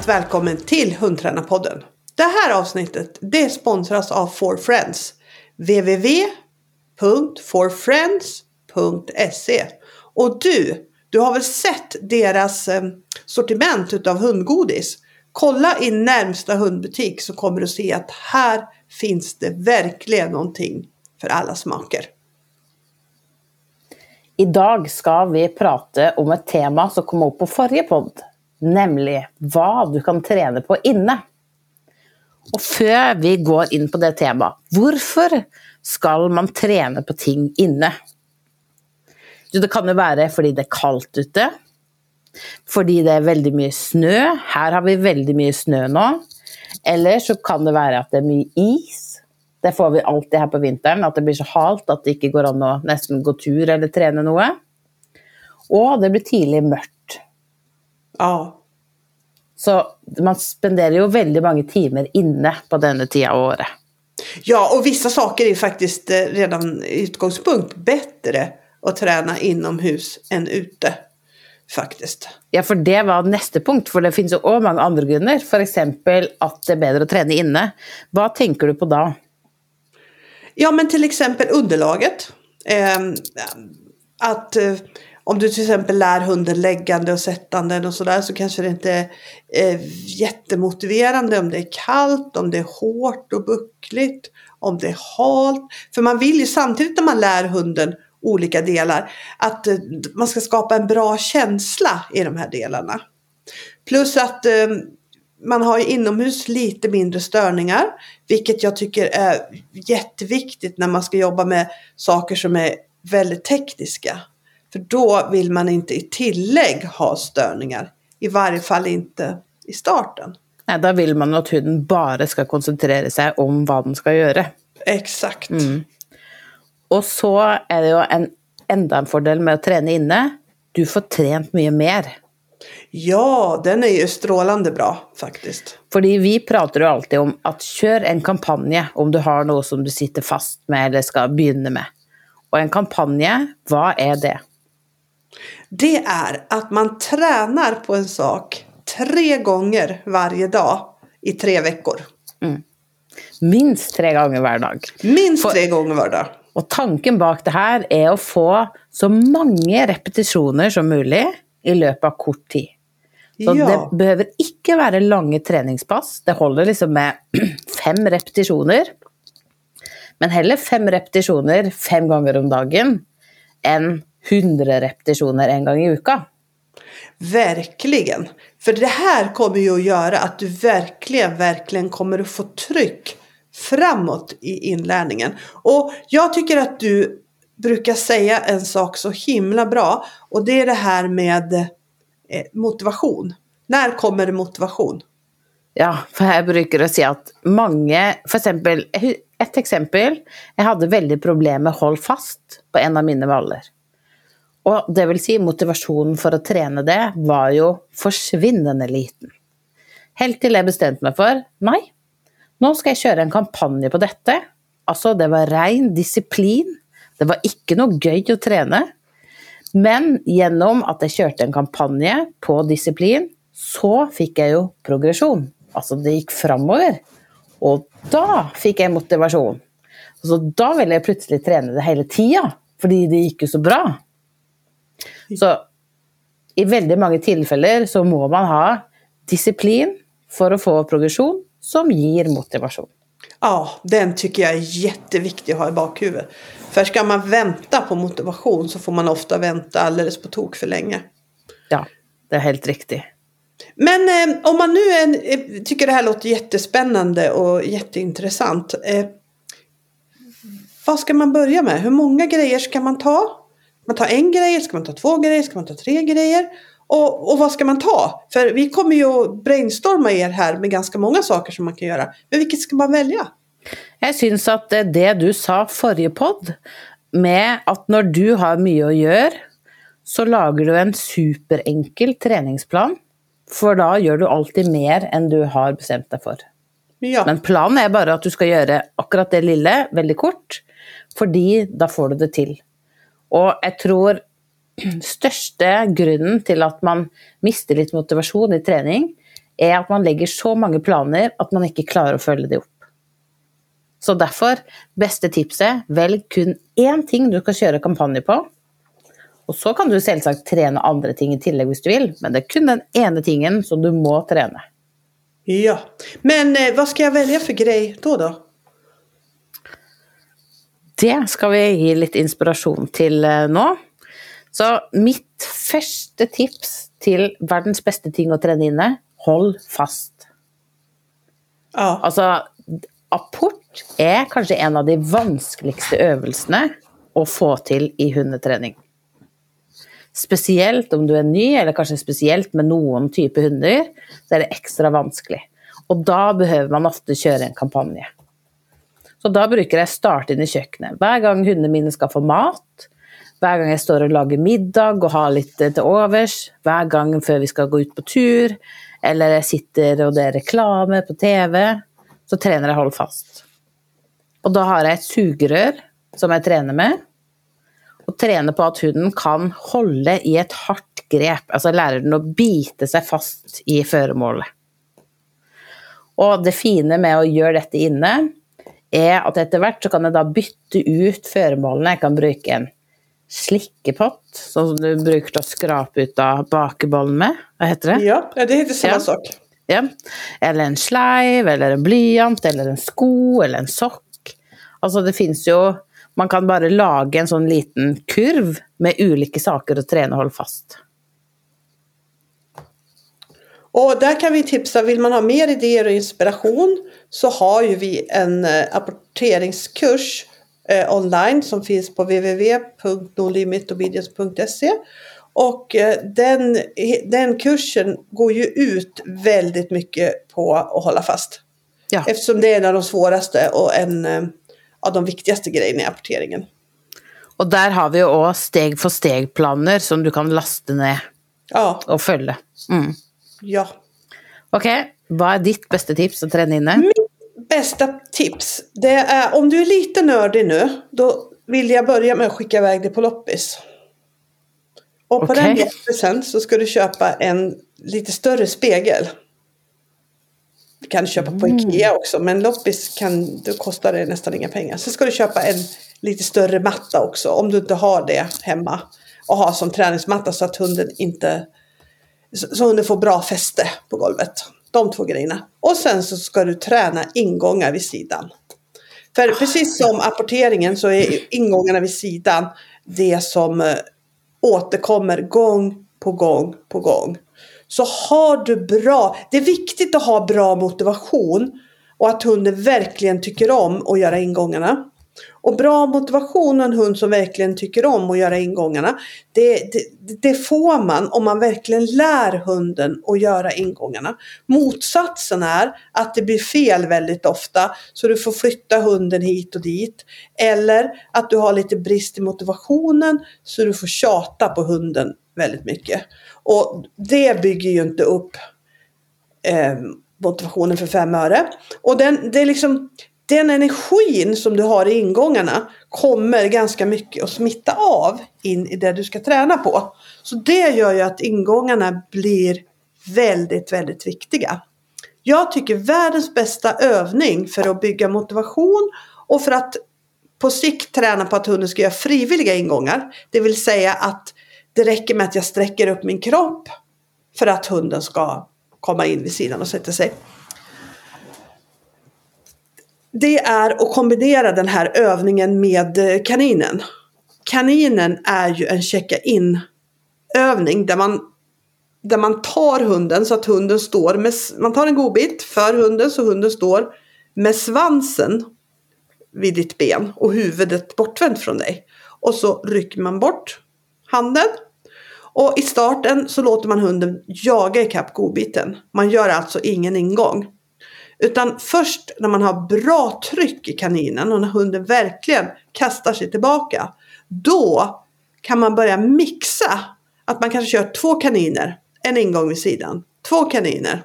varmt välkommen till Hundtränarpodden. Det här avsnittet det sponsras av For Friends. www.forfriends.se Och du, du har väl sett deras eh, sortiment utav hundgodis? Kolla i närmsta hundbutik så kommer du se att här finns det verkligen någonting för alla smaker. Idag ska vi prata om ett tema som kom upp på förra podd, nämligen vad du kan träna på inne. Och før vi går in på det temat, varför ska man träna på ting inne? Det kan ju vara för att det är kallt ute, för att det är väldigt mycket snö. Här har vi väldigt mycket snö nu. Eller så kan det vara att det är mycket is det får vi alltid här på vintern, att det blir så halt att det inte går an att nästan gå tur eller träna något. Och det blir tidigt mörkt. Ja. Så man spenderar ju väldigt många timmar inne på denna tiden av året. Ja, och vissa saker är faktiskt eh, redan i utgångspunkt bättre att träna inomhus än ute. Faktiskt. Ja, för det var nästa punkt, för det finns ju också många andra grunder. För exempel att det är bättre att träna inne. Vad tänker du på då? Ja, men till exempel underlaget. Eh, att om du till exempel lär hunden läggande och sättande och sådär så kanske det inte är jättemotiverande om det är kallt, om det är hårt och buckligt, om det är halt. För man vill ju samtidigt när man lär hunden olika delar att eh, man ska skapa en bra känsla i de här delarna. Plus att eh, man har inomhus lite mindre störningar, vilket jag tycker är jätteviktigt när man ska jobba med saker som är väldigt tekniska. För då vill man inte i tillägg ha störningar, i varje fall inte i starten. Nej, då vill man att hunden bara ska koncentrera sig om vad den ska göra. Exakt. Mm. Och så är det ju en enda en fördel med att träna inne. Du får tränat mycket mer. Ja, den är ju strålande bra faktiskt. För vi pratar ju alltid om att köra en kampanj om du har något som du sitter fast med eller ska börja med. Och en kampanj, vad är det? Det är att man tränar på en sak tre gånger varje dag i tre veckor. Mm. Minst tre gånger varje dag. Minst tre gånger varje dag. Och tanken bak det här är att få så många repetitioner som möjligt i löpet av kort tid. Så ja. det behöver inte vara långa träningspass. Det håller liksom med fem repetitioner. Men hellre fem repetitioner fem gånger om dagen än hundra repetitioner en gång i veckan. Verkligen. För det här kommer ju att göra att du verkligen, verkligen kommer att få tryck framåt i inlärningen. Och jag tycker att du brukar säga en sak så himla bra och det är det här med eh, motivation. När kommer motivation? Ja, för här brukar jag säga att många, för exempel, ett exempel, jag hade väldigt problem med att hålla fast på en av mina vallar. Och det vill säga motivationen för att träna det var ju försvinnande liten. Helt till jag bestämde mig för, nej, nu ska jag köra en kampanj på detta. Alltså det var ren disciplin det var inte något göj att träna. Men genom att jag körde en kampanj på disciplin så fick jag ju progression. Alltså det gick framåt. Och då fick jag motivation. Så då ville jag plötsligt träna det hela tiden. För det gick ju så bra. Så i väldigt många tillfällen så måste man ha disciplin för att få progression som ger motivation. Ja, den tycker jag är jätteviktig att ha i bakhuvudet. För ska man vänta på motivation så får man ofta vänta alldeles på tok för länge. Ja, det är helt riktigt. Men eh, om man nu är, eh, tycker det här låter jättespännande och jätteintressant. Eh, vad ska man börja med? Hur många grejer ska man ta? Man ta en grej? Ska man ta två grejer? Ska man ta tre grejer? Och, och vad ska man ta? För vi kommer ju att brainstorma er här med ganska många saker som man kan göra. Men vilket ska man välja? Jag syns att det du sa förra podd med att när du har mycket att göra så lagar du en superenkel träningsplan. För då gör du alltid mer än du har bestämt dig för. Ja. Men planen är bara att du ska göra akkurat det lilla väldigt kort, för då får du det till. Och jag tror största grunden till att man mister lite motivation i träning är att man lägger så många planer att man inte klarar att följa det upp. Så därför, bästa tipset, välj kun en ting du ska köra kampanj på. Och så kan du självklart träna andra ting i tillägg om du vill, men det är kun den ena tingen som du måste träna. Ja, men eh, vad ska jag välja för grej då då? Det ska vi ge lite inspiration till eh, nu. Så mitt första tips till världens bästa ting att träna inne, håll fast. Ja. Alltså, apport är kanske en av de vanskligaste övningarna att få till i hundeträning. Speciellt om du är ny, eller kanske speciellt med någon typ av hundar, så är det extra vanskligt. Och då behöver man ofta köra en kampanj. Så då brukar jag starta in i köket. Varje gång hundarna mina ska få mat, varje gång jag står och lagar middag och har lite eh, till övers, varje gång för vi ska gå ut på tur, eller jag sitter och det är reklam på TV, så tränar jag håll fast. Och då har jag ett sugrör som jag tränar med. Och tränar på att hunden kan hålla i ett hårt grepp, alltså lära den att bita sig fast i föremålet. Och det fina med att göra detta inne, är att efterhvert så kan jag då byta ut föremålen. Jag kan bruka en slickepott, som du brukar att skrapa ut av bakebollen med. Vad heter det? Ja, det heter samma Ja. sak. Ja. Eller en slive, eller en blyant, eller en sko, eller en sock. Alltså det finns ju, man kan bara laga en sån liten kurv med olika saker att träna och hålla fast. Och där kan vi tipsa, vill man ha mer idéer och inspiration så har ju vi en eh, apporteringskurs eh, online som finns på www.nolimitobedience.se och eh, den, den kursen går ju ut väldigt mycket på att hålla fast. Ja. Eftersom det är en av de svåraste och en av de viktigaste grejerna i apporteringen. Och där har vi också steg för steg planer som du kan lasta ner Ja, och följa. Mm. Ja. Okej, vad är ditt bästa tips att träna inne? Bästa tips, det är om du är lite nördig nu, då vill jag börja med att skicka iväg dig på loppis. Och på Okej. den loppisen så ska du köpa en lite större spegel. Du kan köpa på Ikea också, men loppis kan, då kostar det nästan inga pengar. Så ska du köpa en lite större matta också, om du inte har det hemma. Och ha som träningsmatta så att hunden inte så hunden får bra fäste på golvet. De två grejerna. Och sen så ska du träna ingångar vid sidan. För precis som apporteringen så är ingångarna vid sidan det som eh, återkommer gång på gång på gång. Så har du bra, det är viktigt att ha bra motivation och att hunden verkligen tycker om att göra ingångarna. Och bra motivation och en hund som verkligen tycker om att göra ingångarna. Det, det, det får man om man verkligen lär hunden att göra ingångarna. Motsatsen är att det blir fel väldigt ofta. Så du får flytta hunden hit och dit. Eller att du har lite brist i motivationen. Så du får tjata på hunden väldigt mycket. Och det bygger ju inte upp eh, motivationen för fem öre. Och den, det är liksom, den energin som du har i ingångarna kommer ganska mycket att smitta av in i det du ska träna på. Så det gör ju att ingångarna blir väldigt, väldigt viktiga. Jag tycker världens bästa övning för att bygga motivation och för att på sikt träna på att hunden ska göra frivilliga ingångar. Det vill säga att det räcker med att jag sträcker upp min kropp för att hunden ska komma in vid sidan och sätta sig. Det är att kombinera den här övningen med eh, kaninen. Kaninen är ju en checka-in övning där man, där man tar hunden så att hunden står med, man tar en godbit för hunden så hunden står med svansen vid ditt ben och huvudet bortvänt från dig. Och så rycker man bort handen. Och i starten så låter man hunden jaga ikapp godbiten. Man gör alltså ingen ingång. Utan först när man har bra tryck i kaninen och när hunden verkligen kastar sig tillbaka. Då kan man börja mixa. Att man kanske kör två kaniner, en ingång vid sidan. Två kaniner.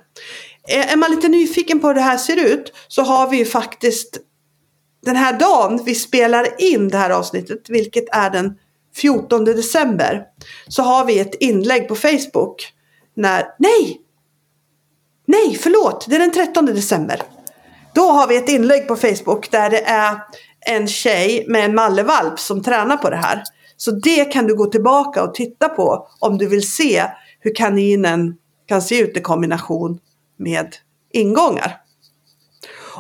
Är är man lite nyfiken på hur det här ser ut så har vi ju faktiskt den här dagen vi spelar in det här avsnittet, vilket är den 14 december, så har vi ett inlägg på Facebook. När, nej! Nej, förlåt. Det är den 13 december. Då har vi ett inlägg på Facebook där det är en tjej med en mallevalp som tränar på det här. Så det kan du gå tillbaka och titta på om du vill se hur kaninen kan se ut i kombination med ingångar.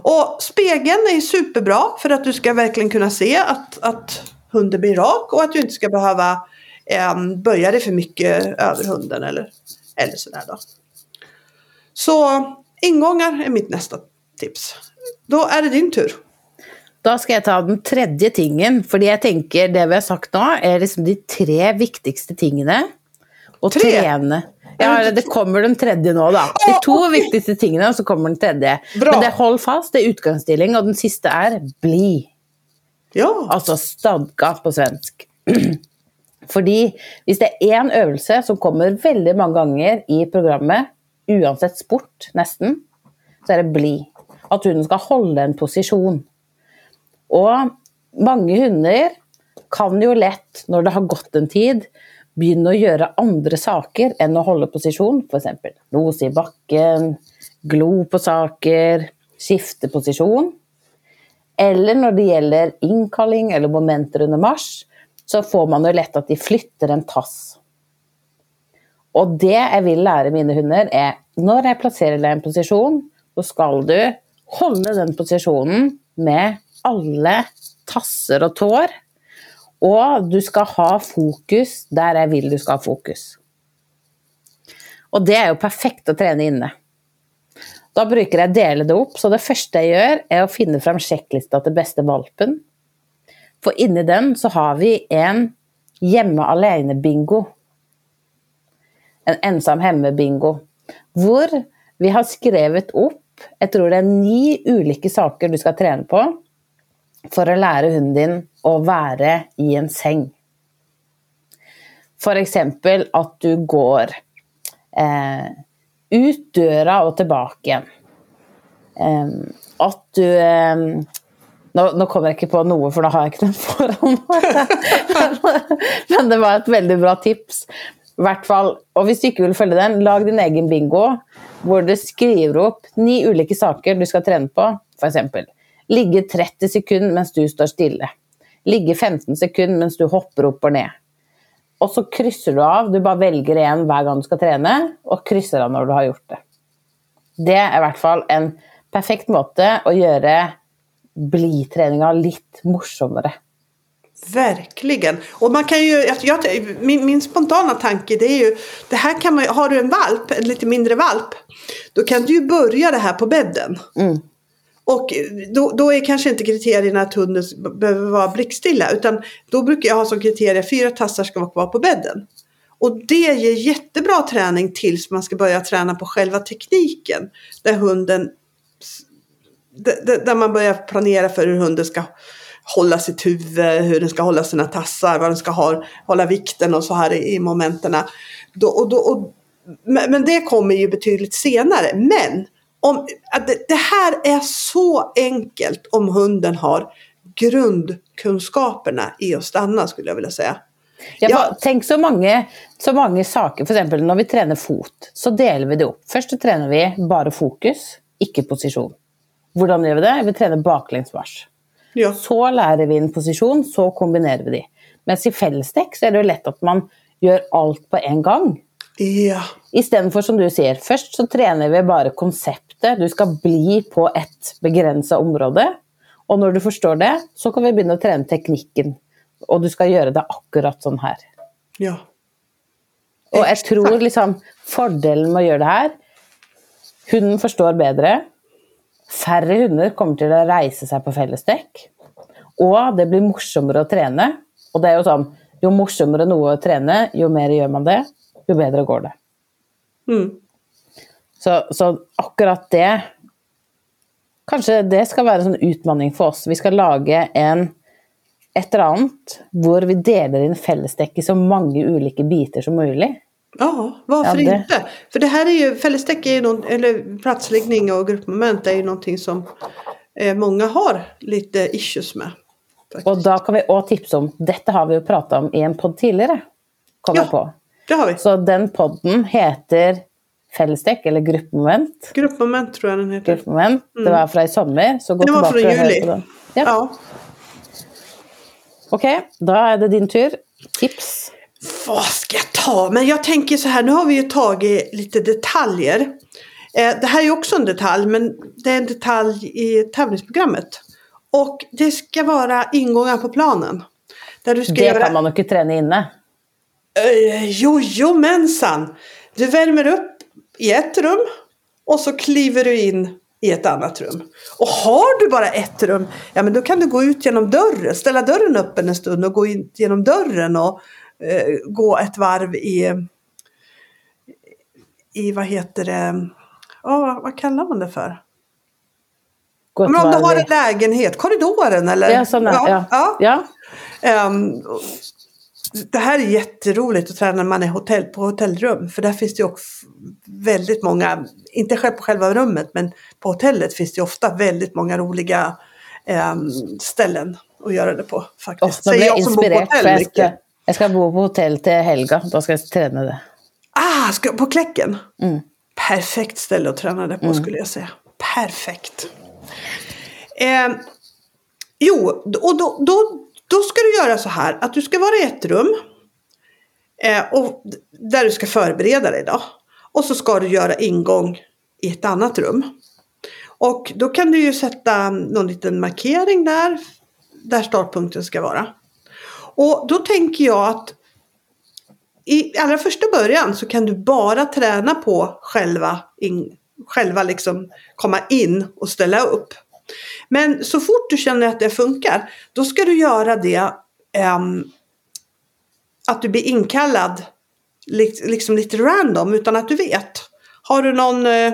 Och spegeln är superbra för att du ska verkligen kunna se att, att hunden blir rak och att du inte ska behöva eh, böja dig för mycket över hunden eller, eller sådär då. Så ingångar är mitt nästa tips. Då är det din tur. Då ska jag ta den tredje tingen, för jag tänker det vi har sagt nu är liksom de tre viktigaste tingene. Och Tre? träna. Ja, det kommer den tredje nu då. De två viktigaste tingene, och så kommer den tredje. Bra. Men det håll fast, det är utgångsstilling, och den sista är bli. Ja, Altså stadga på svensk. Fordi hvis det er én øvelse som kommer veldig mange ganger i programmet, uansett sport, nesten, så er det bli. At hunden skal holde en posisjon. Og mange hunder kan jo lett, når det har gått en tid, begynne å gjøre andre saker enn å holde posisjon. F.eks. nose i bakken, glo på saker, skifte posisjon. Eller når det gjelder innkalling eller momenter under marsj, så får man jo lett at de flytter en tass. Og det jeg vil lære mine hunder, er når jeg plasserer deg i en posisjon, så skal du holde den posisjonen med alle tasser og tår. Og du skal ha fokus der jeg vil du skal ha fokus. Og det er jo perfekt å trene inne. Da bruker jeg dele det opp, så det første jeg gjør er å finne fram sjekklista til beste valpen. For inni den så har vi en hjemme alene-bingo. En ensam hemme-bingo. Hvor vi har skrevet opp, jeg tror det er ni ulike saker du skal trene på for å lære hunden din å være i en seng. For exempel at du går eh, ut døra og tilbake igjen. Att at du eh, nå, nå kommer jeg ikke på noe, for da har jeg ikke den foran meg. Men det var et veldig bra tips. I hvert fall, og hvis du ikke vil følge den, lag din egen bingo, hvor du skriver opp ni ulike saker du skal trene på. F.eks. ligge 30 sekunder mens du står stille. Ligge 15 sekunder mens du hopper opp og ned. Og så krysser du av. Du bare velger en hver gang du skal trene, og krysser av når du har gjort det. Det er i hvert fall en perfekt måte å gjøre blitreninga litt morsommere verkligen. Och man kan ju, jag, jag, min, min spontana tanke det är ju, det här kan man har du en valp, en lite mindre valp, då kan du ju börja det här på bädden. Mm. Och då, då är kanske inte kriterierna att hunden behöver vara blickstilla utan då brukar jag ha som kriterie fyra tassar ska vara kvar på bädden. Och det ger jättebra träning tills man ska börja träna på själva tekniken. Där hunden där man börjar planera för hur hunden ska hålla sitt huvud, hur den ska hålla sina tassar, vad den ska ha, hålla vikten och så här i, i momenterna. Då, och då, och, men, det kommer ju betydligt senare. Men om, det, här är så enkelt om hunden har grundkunskaperna i att stanna skulle jag vilja säga. Ja, Ja. Tenk så mange, så mange saker. F.eks. når vi trener fot, så deler vi det opp. Først så trener vi bare fokus, ikke posisjon. Hvordan gjør vi det? Vi trener baklengsmarsj. Ja, Så lærer vi en posisjon, så kombinerer vi de. Mens i fellesdekk så er det jo lett at man gjør alt på en gang. ja. Istedenfor som du sier, først så trener vi bare konseptet. Du skal bli på et begrensa område. Og når du forstår det, så kan vi begynne å trene teknikken. Og du skal gjøre det akkurat sånn her. ja. Og jeg tror liksom fordelen med å gjøre det her Hunden forstår bedre. Færre hunder kommer til å reise seg på fellesdekk. Og det blir morsommere å trene. Og det er jo sånn Jo morsommere noe å trene, jo mer gjør man det, jo bedre går det. Mm. Så, så akkurat det Kanskje det skal være en sånn utmanning for oss. Vi skal lage en, et eller annet hvor vi deler inn fellesdekk i så mange ulike biter som mulig. Ja, varför Ja, det- inte? För det här är ju, fällesdäck är ju någon, eller platsläggning och gruppmoment är ju någonting som eh, många har lite issues med. faktiskt. Og da kan vi òg tipse om Dette har vi jo prata om i en pod tidligere, kom Ja. på. Det har vi. Så den podden heter fellesdekk, eller gruppemoment. Gruppmoment tror jag den heter. Gruppmoment. Det var fra i sommer, så gå Det var från juli. Ja. Ja. Ok, da er det din tur. Tips. Vad ska jag ta? Men jag tänker så här, nu har vi ju tagit lite detaljer. Eh, det här är också en detalj, men det är en detalj i tävlingsprogrammet. Och det ska vara ingångar på planen. Där du ska Det göra... kan man jo ikke trene inne. Eh, jojomensan! Du värmer upp i ett rum och så kliver du in i ett annat rum. Och har du bara ett rum, ja men då kan du gå ut genom dörren, ställa dörren öppen en stund och gå in genom dörren och gå ett varv i, i vad heter det, ja vad, kallar man det för? Gå Men om du har en lägenhet, korridoren eller? Ja, sånn, ja. ja. ja. ja. Ehm, det här är jätteroligt att träna när man är hotell, på hotellrum. För där finns det också väldigt många, inte själv på själva rummet, men på hotellet finns det ofta väldigt många roliga ehm, ställen att göra det på. Faktiskt. Säger jeg jag jeg mycket. Jeg skal bo på hotell til helga. Da skal jeg trene det. Ah, ska, på Kläcken? Mm. Perfekt ställe att träna det på skulle jag säga. Perfekt. Eh, jo, och då, då, då ska du göra så här att du ska vara i ett rum. Eh, och där du ska förbereda dig då. Och så ska du göra ingång i ett annat rum. Och då kan du ju sätta någon liten markering där. Där startpunkten ska vara. Och då tänker jag att i allra första början så kan du bara träna på själva, in, själva liksom komma in och ställa upp. Men så fort du känner att det funkar, då ska du göra det um, att du blir inkallad liksom lite random utan att du vet. Har du någon eh,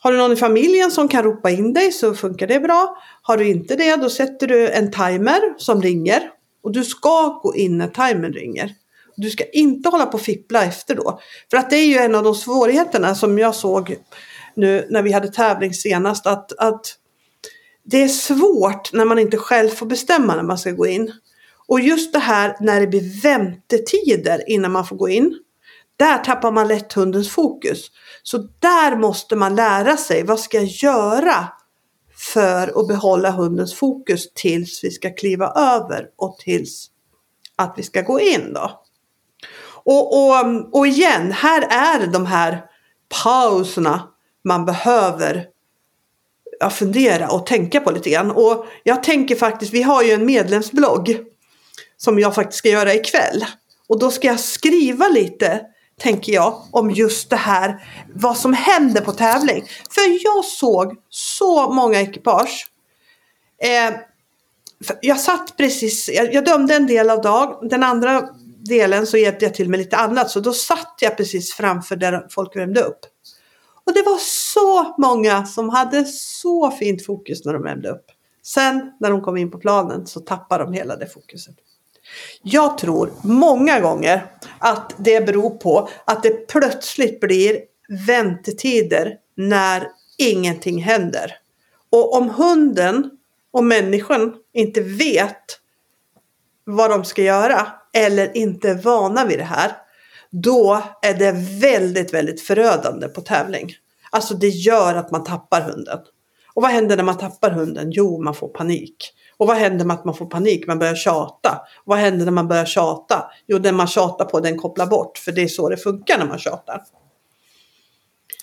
har du någon i familjen som kan ropa in dig så funkar det bra. Har du inte det då sätter du en timer som ringer. Och du ska gå in när timern ringer. Du ska inte hålla på och fippla efter då. För att det är ju en av de svårigheterna som jag såg nu när vi hade tävling senast. Att, att det är svårt när man inte själv får bestämma när man ska gå in. Och just det här när det blir väntetider innan man får gå in. Där tappar man lätt hundens fokus. Så där måste man lära sig. Vad ska jag göra för att behålla hundens fokus tills vi ska kliva över och tills att vi ska gå in då. Och, och, och igen, här är de här pauserna man behöver fundera och tänka på lite grann. Och jag tänker faktiskt, vi har ju en medlemsblogg som jag faktiskt ska göra ikväll. Och då ska jag skriva lite, tänker jag, om just det här, vad som händer på tävling. För jag såg så många ekipage. Eh, jag satt precis, jag, jag dömde en del av dag, den andra delen så hjälpte jag till med lite annat. Så då satt jag precis framför där folk värmde upp. Och det var så många som hade så fint fokus när de värmde upp. Sen när de kom in på planen så tappade de hela det fokuset. Jag tror många gånger att det beror på att det plötsligt blir väntetider när ingenting händer. Och om hunden och människan inte vet vad de ska göra eller inte är vana vid det här. Då är det väldigt, väldigt förödande på tävling. Alltså det gör att man tappar hunden. Och vad händer när man tappar hunden? Jo, man får panik. Och vad händer med att man får panik? Man börjar tjata. Och vad händer när man börjar tjata? Jo, den man tjatar på den kopplar bort. För det är så det funkar när man tjatar.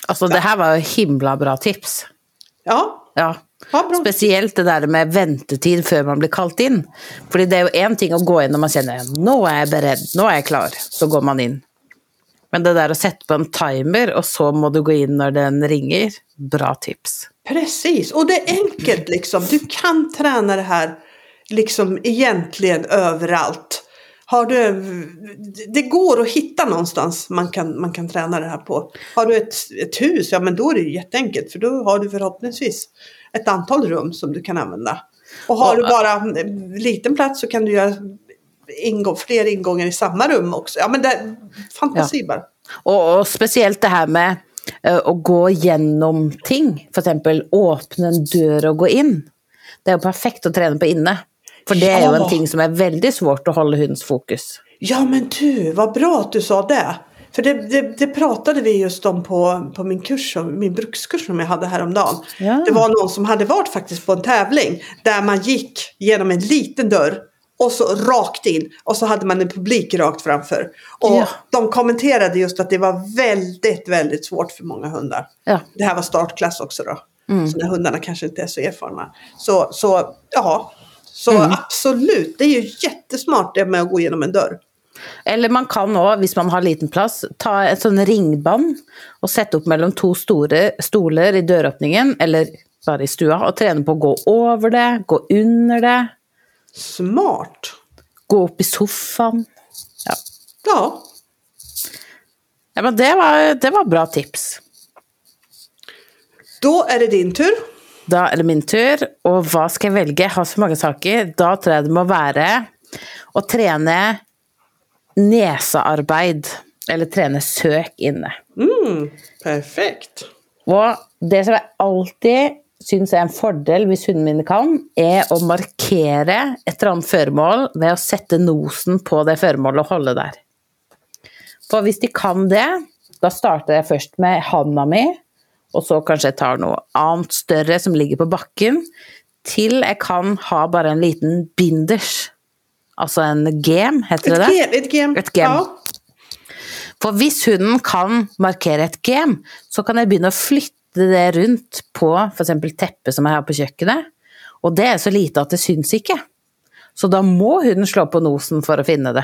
Altså, det her var himla bra tips. Ja, Ja. ja bra. Spesielt det der med ventetid før man blir kalt inn. Fordi det er jo én ting å gå inn når man kjenner nå er jeg beredt, nå er jeg klar. Så går man inn. Men det der å sette på en timer, og så må du gå inn når den ringer, bra tips. Precis, och det är enkelt liksom. Du kan träna det här liksom egentligen överallt. Har du, det går att hitta någonstans man kan, man kan träna det här på. Har du ett, ett hus, ja men då är det jätteenkelt för då har du förhoppningsvis ett antal rum som du kan använda. Och har du bara en liten plats så kan du göra ingång, fler ingångar i samma rum också. Ja men det fantasi bara. Og, og spesielt det her med å gå gjennom ting. F.eks. åpne en dør og gå inn. Det er jo perfekt å trene på inne. For det er jo en ting som er veldig svårt å holde hundens fokus. Ja men du, vad bra att du sa det. För det, det, det pratade vi just om på, på min kurs, min brukskurs som jag hade häromdagen. Ja. Det var någon som hade varit faktiskt på en tävling där man gick genom en liten dörr och så rakt in och så hade man en publik rakt framför. Och Ja. de kommenterade just att det var väldigt, väldigt svårt för många hundar. Ja. Det här var startklass också då. Mm. Så när hundarna kanske inte är så erfarna. Så, så ja, så Mm. absolut. Det är ju jättesmart det med att gå igenom en dörr. Eller man kan òg, hvis man har liten plass, ta et sånn ringbånd og sette opp mellom to store stoler i døråpningen, eller bare i stua, og trene på å gå over det, gå under det, Smart. gå opp i sofaen. Ja, Ja, ja men det var, det var bra tips. då är det din tur. Da er det min tur, og hva skal jeg velge? Jeg har så mange saker. Da tror jeg det må være å trene nesearbeid, eller trene søk inne. Mm, perfekt. Og det som jeg alltid syns er en fordel hvis hundene mine kan, er å markere et eller annet føremål ved å sette nosen på det føremålet og holde der. For hvis de kan det, da starter jeg først med handa mi, og så kanskje jeg tar noe annet større som ligger på bakken, til jeg kan ha bare en liten binders. Altså en gem, heter det det? Ett gem. Ett gem. Ja. For hvis hunden kan markere et gem, så kan jeg begynne å flytte det rundt på f.eks. teppet som jeg har på kjøkkenet. Og det er så lite at det syns ikke. Så da må hunden slå på nosen for å finne det.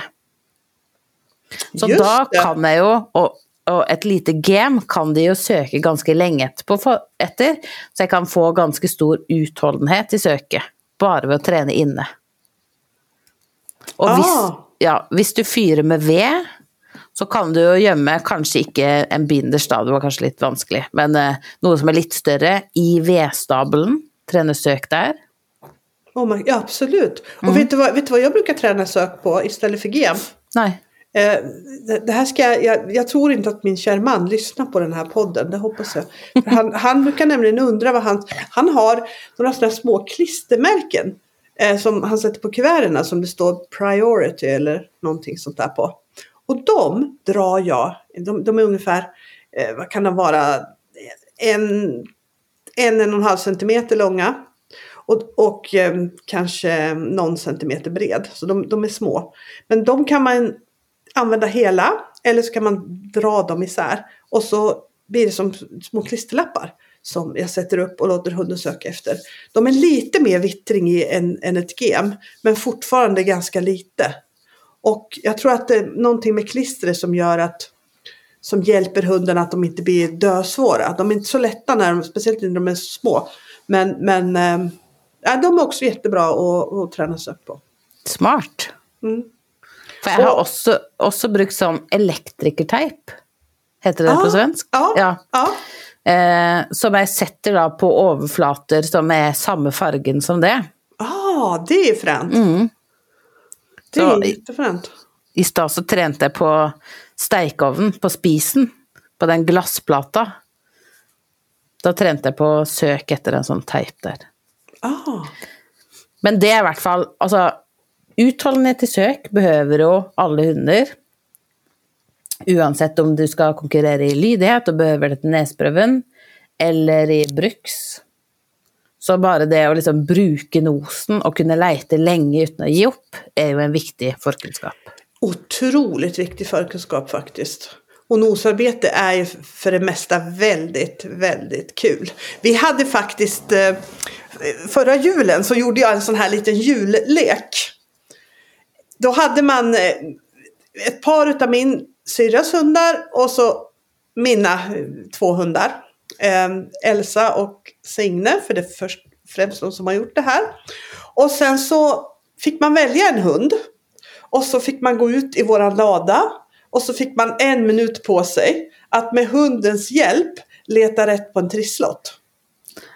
Så Just da det. kan jeg jo, og, og et lite gem kan de jo søke ganske lenge etterpå for, etter, så jeg kan få ganske stor utholdenhet i søket, bare ved å trene inne. Og hvis, Ah. ja, hvis du fyrer med ved, så kan du jo gjemme kanskje ikke en binders, da, det var kanskje litt vanskelig, men eh, noe som er litt større, i vedstabelen. Trene søk der. Oh my, ja, absolut. Mm. Och vet du, vad, vet du vad jag brukar träna sök på istället för gem? Nei. Eh, det, det här ska jag, jag, jag tror inte att min kära man lyssnar på den här podden, det hoppas jag. Han, han brukar nämligen undra vad han... Han har några sådana små klistermärken eh, som han sätter på kuverterna som det står priority eller någonting sånt där på. Och de drar jag, de, de är ungefär, eh, vad kan de vara, en, en, en och en halv centimeter långa. Och, och eh, kanske någon centimeter bred. Så de, de är små. Men de kan man använda hela eller så kan man dra dem isär. Och så blir det som små klisterlappar som jag sätter upp och låter hunden söka efter. De är lite mer vittring i än, än ett gem men fortfarande ganska lite. Och jag tror att det är någonting med klistret som gör att som hjälper hunden att de inte blir dösvåra. De är inte så lätta när de, speciellt när de är små. Men, men ja, de är också jättebra att, att träna sök på. Smart. Mm. For jeg har Og- også, også brukt sånn elektrikerteip, heter det Ah, på svensk? Ja, Ja. ja. Eh, som jeg setter da på overflater som er samme fargen som det. Ah, det är fränt. Mm. Det Så- är. I stad så trente jeg på steikeovnen, på spisen, på den glassplata. Da trente jeg på søk etter en sånn teip der. Ah, Men det er i hvert fall Altså, utholdenhet i søk behøver jo alle hunder. Uansett om du skal konkurrere i lydighet og behøver det til nesprøven, eller i bruks. Så bara det att liksom bruka nosen och kunna leta länge utan att ge upp är ju en viktig förkunskap. otroligt viktig förkunskap faktiskt. Och nosarbete är ju för det mesta väldigt, väldigt kul. Vi hade faktiskt eh, förra julen så gjorde jag en sån här liten jullek. Då hade man eh, ett par utav min syrras hundar och så mina eh, två hundar. Eh, Elsa och Signe, för det är först, främst de som har gjort det här. Och sen så fick man välja en hund. Och så fick man gå ut i våran lada. Och så fick man en minut på sig att med hundens hjälp leta rätt på en trisslott.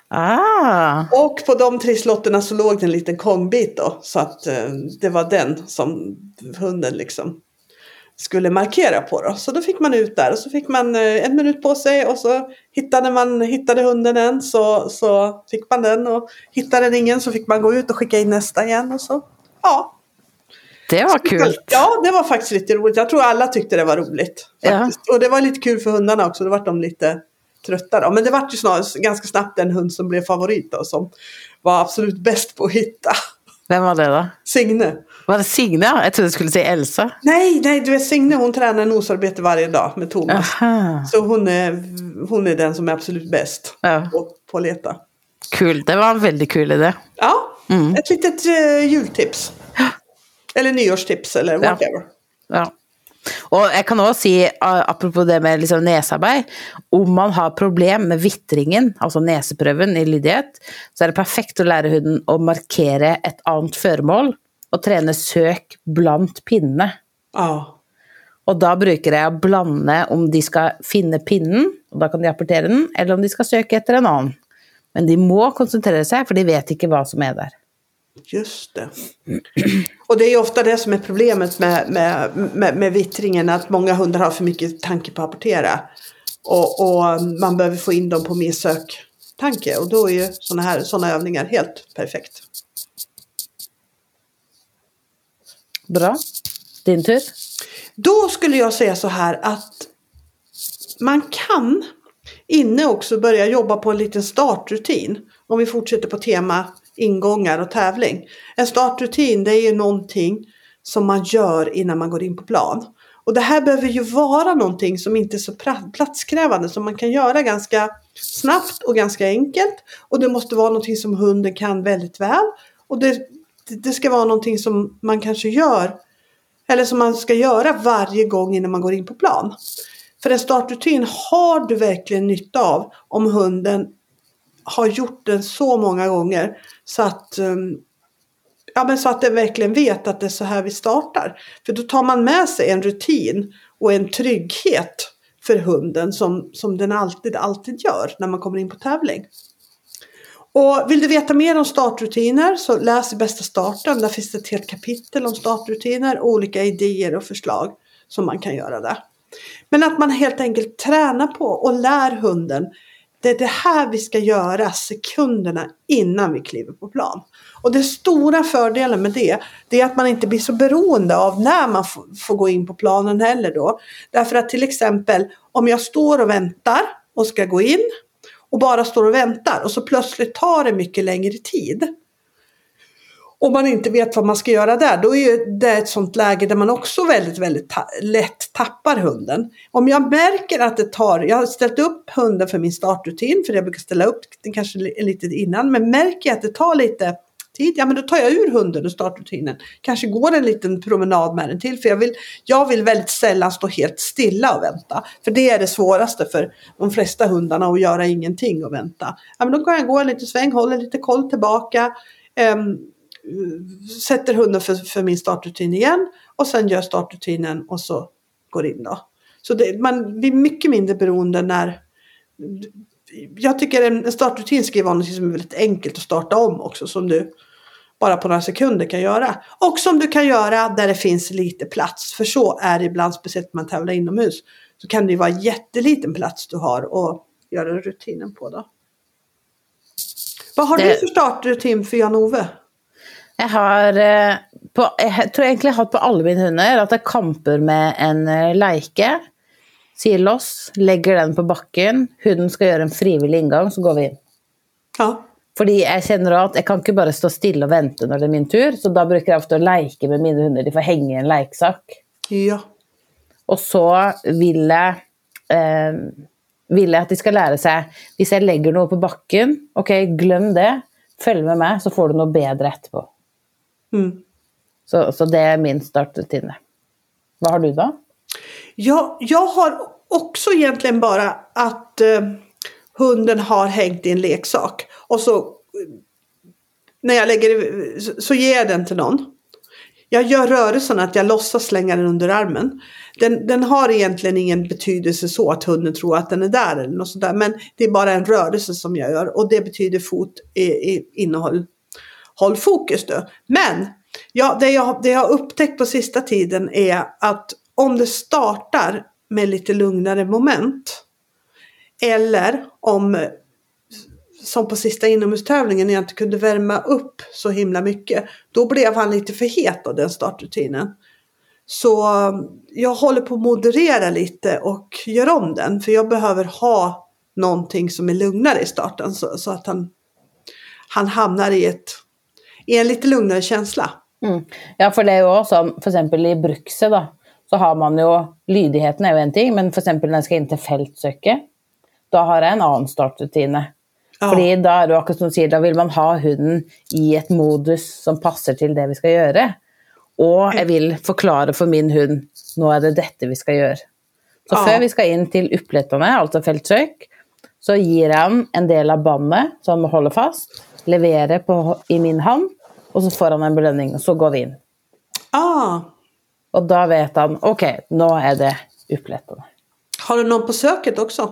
Ah, Och på de trisslotterna så låg det en liten kongbit då. Så att eh, det var den som hunden liksom skulle markera på då. Så då fick man ut där och så fick man eh, en minut på sig och så hittade man hittade hunden en så, så fick man den och hittade den ingen så fick man gå ut och skicka in nästa igen och så. Ja, Det var kul. Ja, det var faktiskt lite roligt. Jag tror alla tyckte det var roligt. Faktiskt. Och det var lite kul för hundarna också. Då vart de lite trötta då. Men det vart ju snart, ganska snabbt den hund som blev favorit då. Som var absolut bäst på att hitta. Vem var det då? Signe. Var det Signe? Jag trodde du skulle säga Elsa. Nej, nej, du vet Signe hon tränar nosarbete varje dag med Thomas. Aha. Så hon är, hon är den som är absolut bäst Ja. på, på att leta. Kul. Det var en väldigt kul idé. Ja, Mm. ett litet uh, jultips. Eller nyårstips eller Ja. whatever. Ja. Og jeg kan også si, a- apropos det med liksom nesearbeid, om man har problem med vitringen, altså neseprøven i lydighet, så er det perfekt å lære hunden å markere et annet føremål, og trene søk blant pinnene. Ja. Og da bruker jeg å blande om de skal finne pinnen, og da kan de apportere den, eller om de skal søke etter en annen. Men de må konsentrere seg, for de vet ikke hva som er der. Just det. Och det är ofta det som är problemet med, med, med, med vittringen. Att många hundar har för mycket tanke på att apportera. Och, och man behöver få in dem på mer söktanke. Och då är ju sådana här såna övningar helt perfekt. Bra. Din tur. Då skulle jag säga så här att man kan inne också börja jobba på en liten startrutin. Om vi fortsätter på tema ingångar och tävling. En startrutin det är ju någonting som man gör innan man går in på plan. Och det här behöver ju vara någonting som inte är så platskrävande som man kan göra ganska snabbt och ganska enkelt. Och det måste vara någonting som hunden kan väldigt väl. Och det- det ska vara någonting som man kanske gör eller som man ska göra varje gång innan man går in på plan. För en startrutin har du verkligen nytta av om hunden har gjort den så många gånger så att, ehm, ja, men så att den verkligen vet att det är så här vi startar. För då tar man med sig en rutin och en trygghet för hunden som, som den alltid, alltid gör när man kommer in på tävling. Och vill du veta mer om startrutiner så läs i bästa starten. Där finns det ett helt kapitel om startrutiner och olika idéer och förslag som man kan göra där. Men att man helt enkelt tränar på och lär hunden. Det är det här vi ska göra sekunderna innan vi kliver på plan. Och den stora fördelen med det, det är att man inte blir så beroende av när man får, får gå in på planen heller då. Därför att till exempel om jag står och väntar och ska gå in och bara står och väntar och så plötsligt tar det mycket längre tid. Om man inte vet vad man ska göra där, då är det ett sånt läge där man också väldigt, väldigt ta- lätt tappar hunden. Om jag märker att det tar, jag har ställt upp hunden för min startrutin, för jag brukar ställa upp den kanske lite innan, men märker jag att det tar lite tid, ja men då tar jag ur hunden ur startrutinen. Kanske går en liten promenad med den till, för jag vill, jag vill väldigt sällan stå helt stilla och vänta. För det är det svåraste för de flesta hundarna att göra ingenting och vänta. Ja men då kan jag gå en liten sväng, hålla lite koll tillbaka. Um, sätter hunden för, för min startrutin igen och sen gör startrutinen och så går in då. Så det, man blir mycket mindre beroende när jag tycker en startrutin ska vara något som är väldigt enkelt att starta om också som du bara på några sekunder kan göra. Och som du kan göra där det finns lite plats. För så är det ibland, speciellt när man tävlar inomhus. Så kan det ju vara jätteliten plats du har att göra rutinen på då. Vad har Det- du för startrutin för Jan-Ove? Jeg har eh, på, Jeg tror egentlig jeg har hatt på alle mine hunder at jeg kamper med en eh, leike. Sier loss, legger den på bakken. Hunden skal gjøre en frivillig inngang, så går vi inn. Ja. Fordi jeg kjenner at jeg kan ikke bare stå stille og vente når det er min tur, så da bruker jeg ofte å leke med mine hunder. De får henge i en lekesak. Ja. Og så vil jeg, eh, vil jeg at de skal lære seg Hvis jeg legger noe på bakken, ok, glem det. Følg med meg, så får du noe bedre etterpå. Mm. Så, så det är min startrutine. Vad har du då? Jag, jag har också egentligen bara att eh, hunden har hängt i en leksak. Och så när jag lägger så, så ger jag den till någon. Jag gör rörelsen att jag låtsas slänga den under armen. Den, den har egentligen ingen betydelse så att hunden tror att den är där eller något sådär. Men det är bara en rörelse som jag gör och det betyder fot i, i innehåll. Håll fokus du. Men ja, det, jag, det jag har upptäckt på sista tiden är att om det startar med lite lugnare moment. Eller om som på sista inomhustävlingen när jag inte kunde värma upp så himla mycket. Då blev han lite för het av den startrutinen. Så jag håller på att moderera lite och gör om den. För jag behöver ha någonting som är lugnare i starten så, så att han, han hamnar i, ett, i en lite lugnare känsla. Mm. Ja, för det är ju också för exempel i brukset då, så har man ju, lydigheten är ju en ting, men för exempel när jag ska in till fältsöket, då har jag en annan startrutin. Ja. Fordi da er det akkurat som du sier, da vil man ha hunden i et modus som passer til det vi skal gjøre. Og jeg vil forklare for min hund nå er det dette vi skal gjøre. Så ja. vi skal inn til upplettene, altså feltsøk, så jeg ham en del av båndet som han holde fast, levere på, i min hånd, og så får han en belønning, og så går vi inn. Ah. Og da vet han ok, nå er det upplettene. Har du noen på søket også?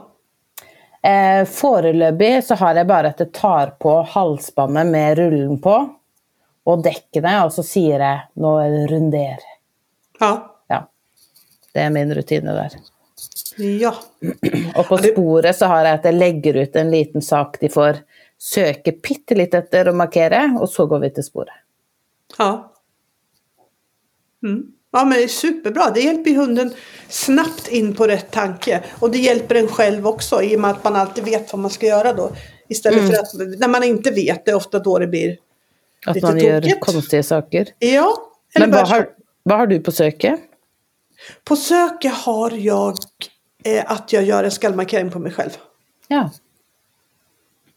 Eh, foreløpig så har jeg bare at jeg tar på halsbåndet med rullen på, og dekkene, og så sier jeg 'nå er det runder'. Ja. ja. Det er min rutine der. Ja. Og på sporet så har jeg at jeg legger ut en liten sak de får søke bitte litt etter å markere, og så går vi til sporet. Ja. Mm. Ja men det är superbra, det hjälper hunden snabbt in på rätt tanke. Och det hjälper en själv också i och med att man alltid vet vad man ska göra då. Istället mm. för att när man inte vet, det är ofta då det blir Att lite man tokigt. gör konstiga saker. Ja. Men vad har, vad har du på söket? På söket har jag eh, att jag gör en skallmarkering på mig själv. Ja.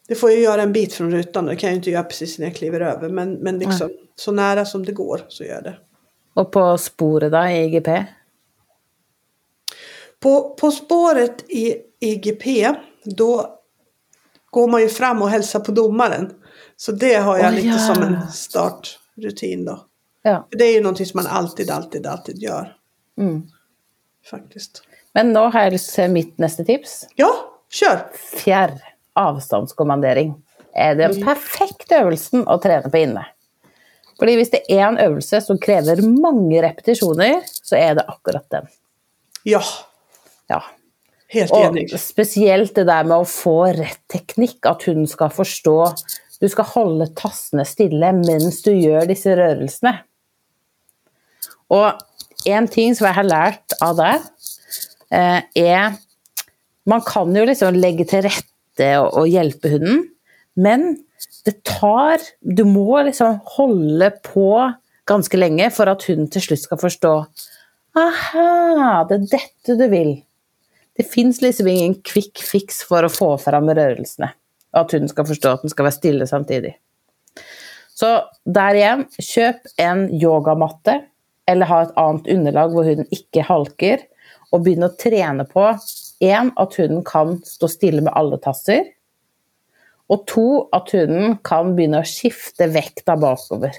Det får jag göra en bit från rutan, det kan jag inte göra precis när jag kliver över. Men, men liksom, så nära som det går så gör jag det. Och på spåret då i IGP? På, på spåret i IGP, då går man ju fram och hälsar på domaren. Så det har jag oh, lite ja. som en startrutin då. Ja. Det är ju någonting som man alltid, alltid, alltid gör. Mm. Faktiskt. Men nu har jag lust till mitt nästa tips. Ja, kör! Fjärr avståndskommandering. Är den mm. perfekta övelsen att träna på inne. Fordi hvis det er en øvelse som krever mange repetisjoner, så er det akkurat den. Ja. ja. Helt enig. Og spesielt det der med å få rett teknikk, at hun skal forstå Du skal holde tassene stille mens du gjør disse rørelsene. Og en ting som jeg har lært av deg, eh, er Man kan jo liksom legge til rette og hjelpe hunden, men det tar Du må liksom holde på ganske lenge for at hunden til slutt skal forstå Aha, det er dette du vil. Det fins liksom ingen quick fix for å få fram rørelsene. Og at hunden skal forstå at den skal være stille samtidig. Så der igjen, kjøp en yogamatte, eller ha et annet underlag hvor hunden ikke halker, og begynn å trene på én, at hunden kan stå stille med alle tasser. Og to, at hunden kan begynne å skifte vekta bakover.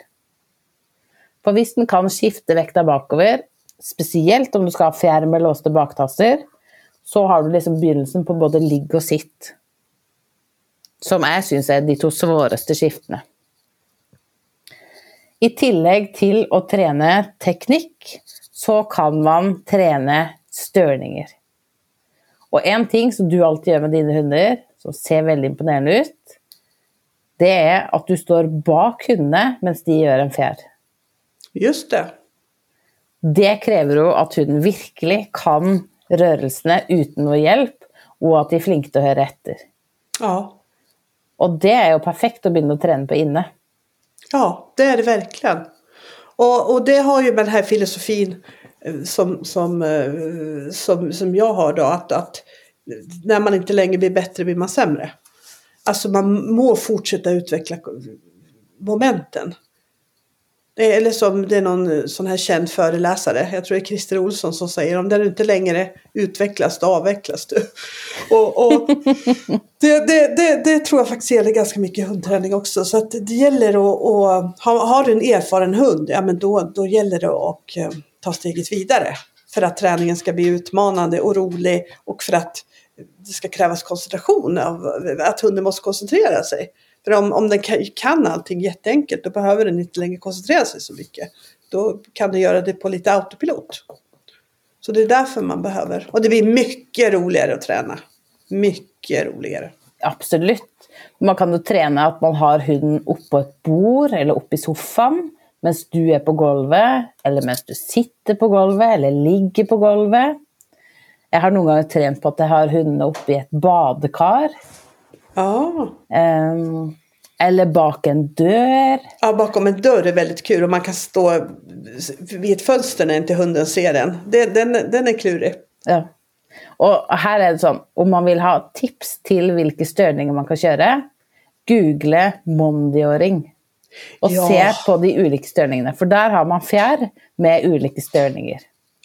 For hvis den kan skifte vekta bakover, spesielt om du skal ha fjær med låste baktasser, så har du liksom begynnelsen på både ligg og sitt. Som jeg syns er de to svåreste skiftene. I tillegg til å trene teknikk, så kan man trene størninger. Og en ting som du alltid gjør med dine hunder, som ser veldig imponerende ut, det er at du står bak hundene mens de gjør en fjær. Just det. Det krever jo at hunden virkelig kan rørelsene uten noe hjelp, og at de er flinke til å høre etter. Ja. Och det är ju perfekt att börja träna på inne. Ja, det är det verkligen. Och, och det har ju med den här filosofin Eh, som, som, eh, som, som jag har då, att, att när man inte längre blir bättre blir man sämre. Alltså man må fortsätta utveckla momenten. Eh, eller som det är någon sån här känd föreläsare, jag tror det är Christer Olsson som säger om det inte längre utvecklas då avvecklas du. Och, och det, det, det, det, tror jag faktiskt gäller ganska mycket hundträning också. Så att det gäller att, att ha, har du en erfaren hund, ja men då, då gäller det att ta steget vidare. För att träningen ska bli utmanande och rolig och för att det ska krävas koncentration, av, att hunden måste koncentrera sig. För om, om den kan allting jätteenkelt, då behöver den inte längre koncentrera sig så mycket. Då kan den göra det på lite autopilot. Så det är därför man behöver. Och det blir mycket roligare att träna. Mycket roligare. Absolut. Man kan ju träna att man har hunden uppe på ett bord eller uppe i soffan medan du är på golvet, eller medan du sitter på golvet eller ligger på golvet. Jag har någon gång tränat på att jag har hunden uppe i ett badkar. Ja. Um, eller bak en dörr. ja, bakom en dörr är väldigt kul och man kan stå vid ett fönster när inte hunden ser den. Den, den, den är klurig. Ja. Och här är det så, om man vill ha tips till vilka störningar man kan köra, googla mondioring. Och Ja. se på de olika störningarna, för där har man fjärr med olika störningar.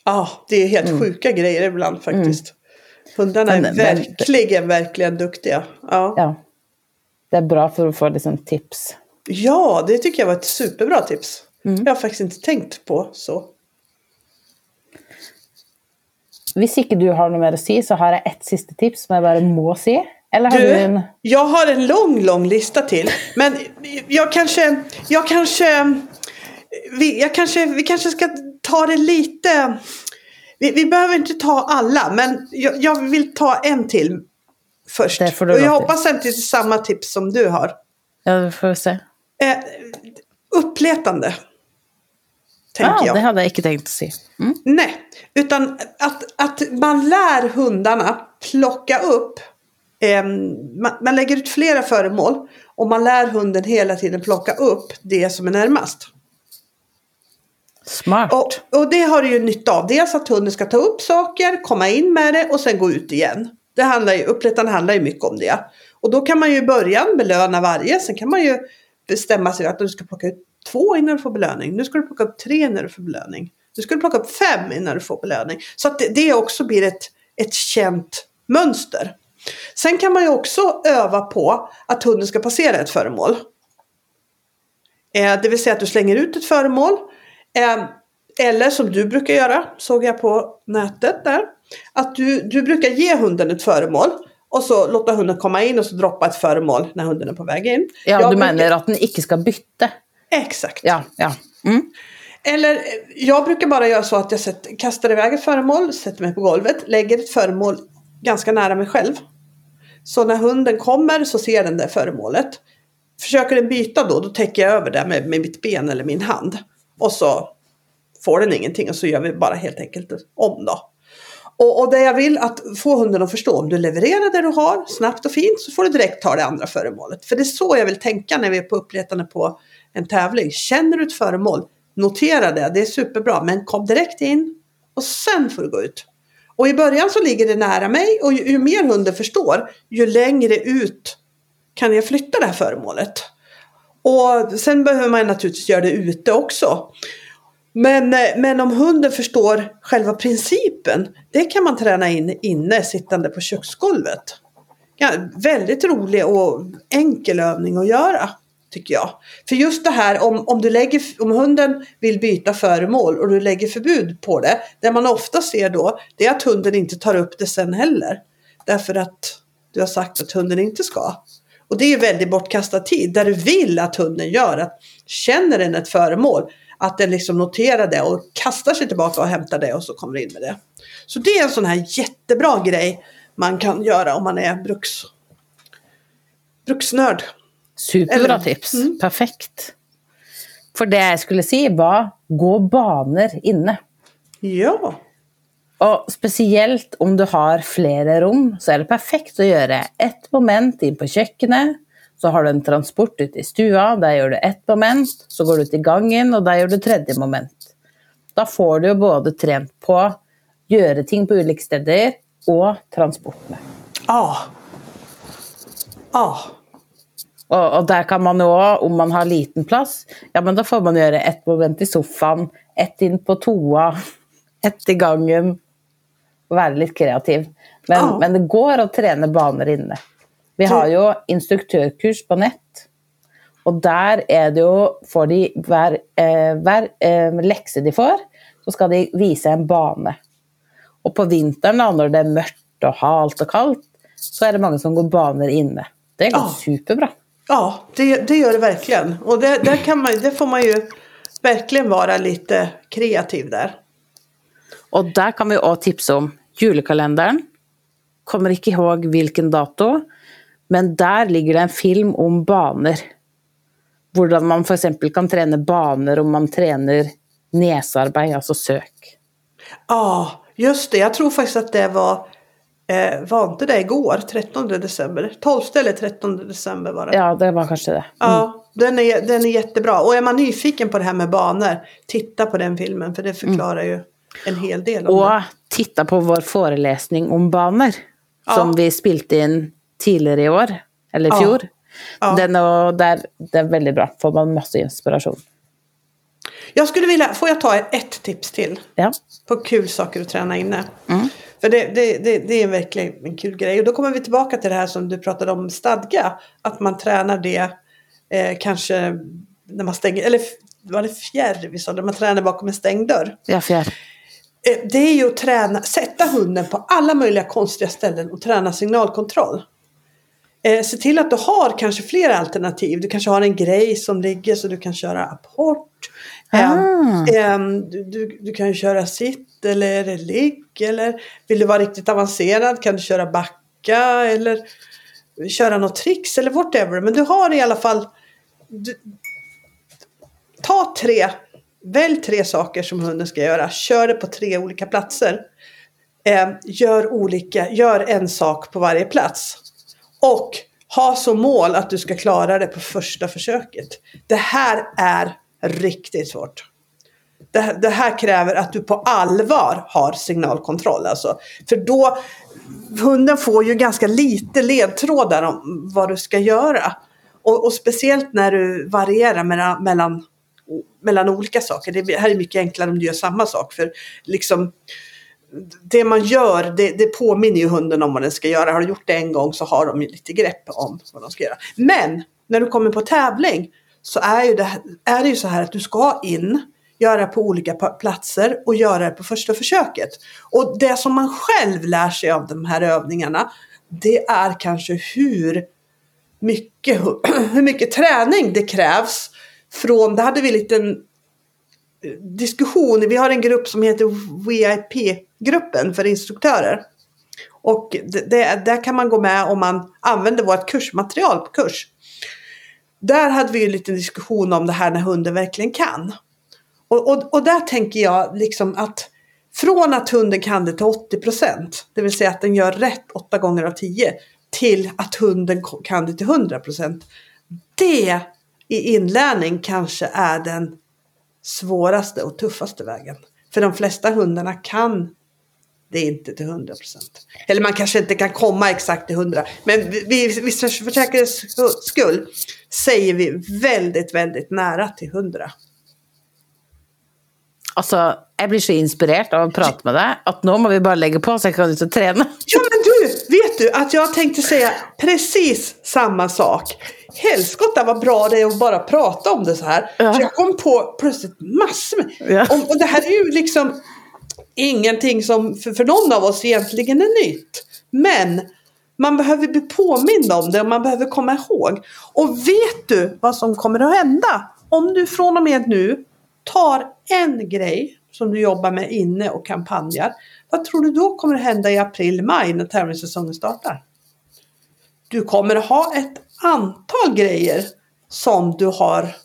Ja, det är helt sjuka grejer ibland faktiskt. Hundarna är Mm. Men- men- verkligen, verkligen duktiga. Ja. Ja. Det är bra för att få liksom tips. ja, det tycker jag var ett superbra tips. Mm. Jag har faktiskt inte tänkt på så. Om inte du har något mer att säga så har jag ett sista tips som jag bara måste säga. Eller har du, en... Jag har en lång, lång lista till. Men jag kanske, jag kanske, vi, jag kanske, vi kanske ska ta det lite. Vi, vi behöver inte ta alla, men jag, jag vill ta en till först. Och jag till. hoppas att det är samma tips som du har. Ja, vi får se. Eh, uppletande. Tänker Ja, jag. det hade jag inte tänkt att se. Mm. Nej, utan att, att man lär hundarna plocka upp. Eh, man, man lägger ut flera föremål och man lär hunden hela tiden plocka upp det som är närmast. Smart. Och, och det har du ju nytta av. Dels att hunden ska ta upp saker, komma in med det och sen gå ut igen. Det handlar ju, upplettande handlar ju mycket om det. Och då kan man ju i början belöna varje. Sen kan man ju bestämma sig att du ska plocka ut två innan du får belöning. Nu ska du plocka upp tre när du får belöning. Nu ska du plocka upp fem innan du får belöning. Så att det, det också blir ett, ett känt mönster. Sen kan man ju också öva på att hunden ska passera ett föremål. Eh, det vill säga att du slänger ut ett föremål. Eh, eller som du brukar göra, såg jag på nätet där. Att du, du brukar ge hunden ett föremål. Och så låta hunden komma in och så droppa ett föremål när hunden är på väg in. Ja, Jag du brukar- menar att den inte ska byta? Exakt. Ja, ja. Mm. Eller eh, jag brukar bara göra så att jag sätter, kastar iväg ett föremål, sätter mig på golvet, lägger ett föremål ganska nära mig själv. Så när hunden kommer så ser den det föremålet. Försöker den byta då, då täcker jag över det med, med mitt ben eller min hand. Och så får den ingenting och så gör vi bara helt enkelt om då. Och, och det jag vill att få hunden att förstå, om du levererar det du har snabbt och fint så får du direkt ta det andra föremålet. För det är så jag vill tänka när vi är på uppletande på en tävling. Känner du ett föremål, notera det, det är superbra, men kom direkt in och sen får du gå ut. Och i början så ligger det nära mig och ju, ju mer hunden förstår, ju längre ut kan jag flytta det här föremålet. Och sen behöver man naturligtvis göra det ute också. Men, eh, men om hunden förstår själva principen, det kan man träna in inne sittande på köksgolvet. Ja, väldigt rolig och enkel övning att göra, tycker jag. För just det här om, om, du lägger, om hunden vill byta föremål och du lägger förbud på det, det man ofta ser då, det är att hunden inte tar upp det sen heller. Därför att du har sagt att hunden inte ska. Och det är väldigt bortkastad tid, där du vill att hunden gör, att känner den ett föremål, att den liksom noterar det och kastar sig tillbaka och hämtar det och så kommer in med det. Så det är en sån här jättebra grej man kan göra om man är bruks, bruksnörd. Superbra tips. Mm. Perfekt. För det jag skulle säga var gå banor inne. Ja, Och speciellt om du har flera rum så är det perfekt att göra ett moment in på köket. Så har du en transport ut i stua, där gör du ett moment. Så går du till gången och där gör du tredje moment. Då får du ju både tränat på att göra ting på olika ställen och transporterna. ja. Ja, Och, och där kan man ju också, om man har liten plats, ja men då får man göra ett moment i soffan, ett in på toa, ett i gången. Vara lite kreativ. Men, Ja. men det går att träna banor inne. Vi har ju instruktörkurs på nät. Och där är det ju, får de hver, eh, hver eh, läxa de får, så ska de visa en bana. Och på vintern då, när det är mörkt och halt och kallt, så är det många som går banor inne. Det går Ja. superbra. Ja det, det gör det verkligen. Och det, där kan man, det får man ju verkligen vara lite kreativ där. Och där kan vi också tipsa om julekalendern. Kommer inte ihåg vilken dato, Men där ligger det en film om banor. Hur man för exempel kan träna banor om man tränar näsarbete, alltså sök. Ja, just det. Jag tror faktiskt att det var Eh, var inte det igår, 13 december? 12 eller 13 december var det. Ja, det var kanske det. Mm. Ja, den är, den är jättebra. Och är man nyfiken på det här med banor, titta på den filmen för det förklarar mm. ju en hel del om Och det. titta på vår föreläsning om banor. Ja. Som vi spilte in tidigare i år, eller i fjol. Ja. Den och där, det är väldigt bra, får man massa inspiration. Jag skulle vilja, får jag ta ett tips till? Ja. På kul saker att träna inne. Mm. För det, det, det, det, är verkligen en kul grej. Och då kommer vi tillbaka till det här som du pratade om, stadga. Att man tränar det eh, kanske när man stänger, eller var det fjärr vi sa, när man tränar bakom en stängd dörr. Ja, fjärr. Eh, det är ju att träna, sätta hunden på alla möjliga konstiga ställen och träna signalkontroll. Eh, se till att du har kanske flera alternativ. Du kanske har en grej som ligger så du kan köra apport. Ah. Eh, du, du, du, kan köra sitt eller ligg. Eller vill du vara riktigt avancerad kan du köra backa eller köra något tricks eller whatever. Men du har i alla fall du, Ta tre, välj tre saker som hunden ska göra. Kör det på tre olika platser. Eh, gör, olika, gör en sak på varje plats. Och ha som mål att du ska klara det på första försöket. Det här är riktigt svårt. Det, det, här kräver att du på allvar har signalkontroll. Alltså. För då, hunden får ju ganska lite ledtrådar om vad du ska göra. Och, och speciellt när du varierar mellan, mellan, mellan olika saker. Det här är mycket enklare om du gör samma sak. För liksom, det man gör, det, det påminner ju hunden om vad den ska göra. Har du gjort det en gång så har de ju lite grepp om vad de ska göra. Men när du kommer på tävling så är, ju det, är det ju så här att du ska in, göra på olika platser och göra det på första försöket. Och det som man själv lär sig av de här övningarna, det är kanske hur mycket, hur mycket träning det krävs från, det hade vi en liten diskussion. Vi har en grupp som heter VIP-gruppen för instruktörer. Och det, det, där kan man gå med om man använder vårt kursmaterial på kurs. Där hade vi en liten diskussion om det här när hunden verkligen kan. Och, och, och där tänker jag liksom att från att hunden kan det till 80 procent, det vill säga att den gör rätt 8 gånger av 10, till att hunden kan det till 100 procent. Det i inlärning kanske är den svåraste och tuffaste vägen. För de flesta hundarna kan det inte till 100 procent. Eller man kanske inte kan komma exakt till 100. Men vi, vi, för säkerhets skull säger vi väldigt, väldigt nära till 100. Alltså, jag blir så inspirerad av att prata med dig att nu måste vi bara lägga på så jag kan ut och träna. Ja, vet du att jag tänkte säga precis samma sak. Helskotta vad bra det är att bara prata om det så här. Ja. Så jag kom på plötsligt massor med... Ja. Och, och, det här är ju liksom ingenting som för, för någon av oss egentligen är nytt. Men man behöver bli påmind om det och man behöver komma ihåg. Och vet du vad som kommer att hända? Om du från och med nu tar en grej som du jobbar med inne och kampanjar. Vad tror du då kommer hända i april, maj när tävlingssäsongen startar? Du kommer ha ett antal grejer som du har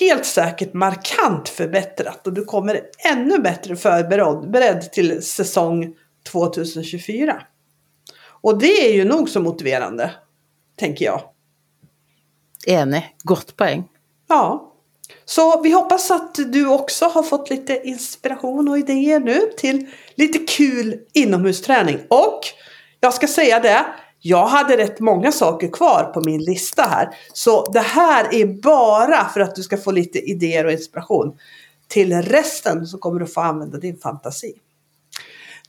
helt säkert markant förbättrat och du kommer ännu bättre förberedd till säsong 2024. Och det är ju nog så motiverande, tänker jag. Enig, gott poäng. Ja. Så vi hoppas att du också har fått lite inspiration och idéer nu till lite kul inomhusträning. Och jag ska säga det, jag hade rätt många saker kvar på min lista här. Så det här är bara för att du ska få lite idéer och inspiration. Till resten så kommer du få använda din fantasi.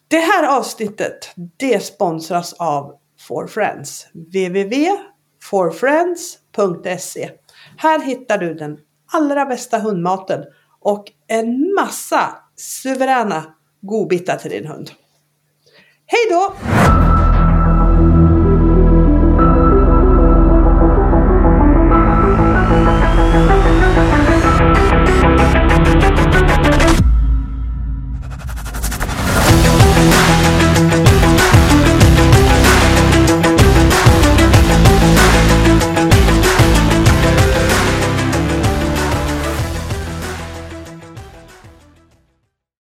Det här avsnittet det sponsras av For Friends. www.forfriends.se Här hittar du den allra bästa hundmaten och en massa suveräna godbitar till din hund. Hej då!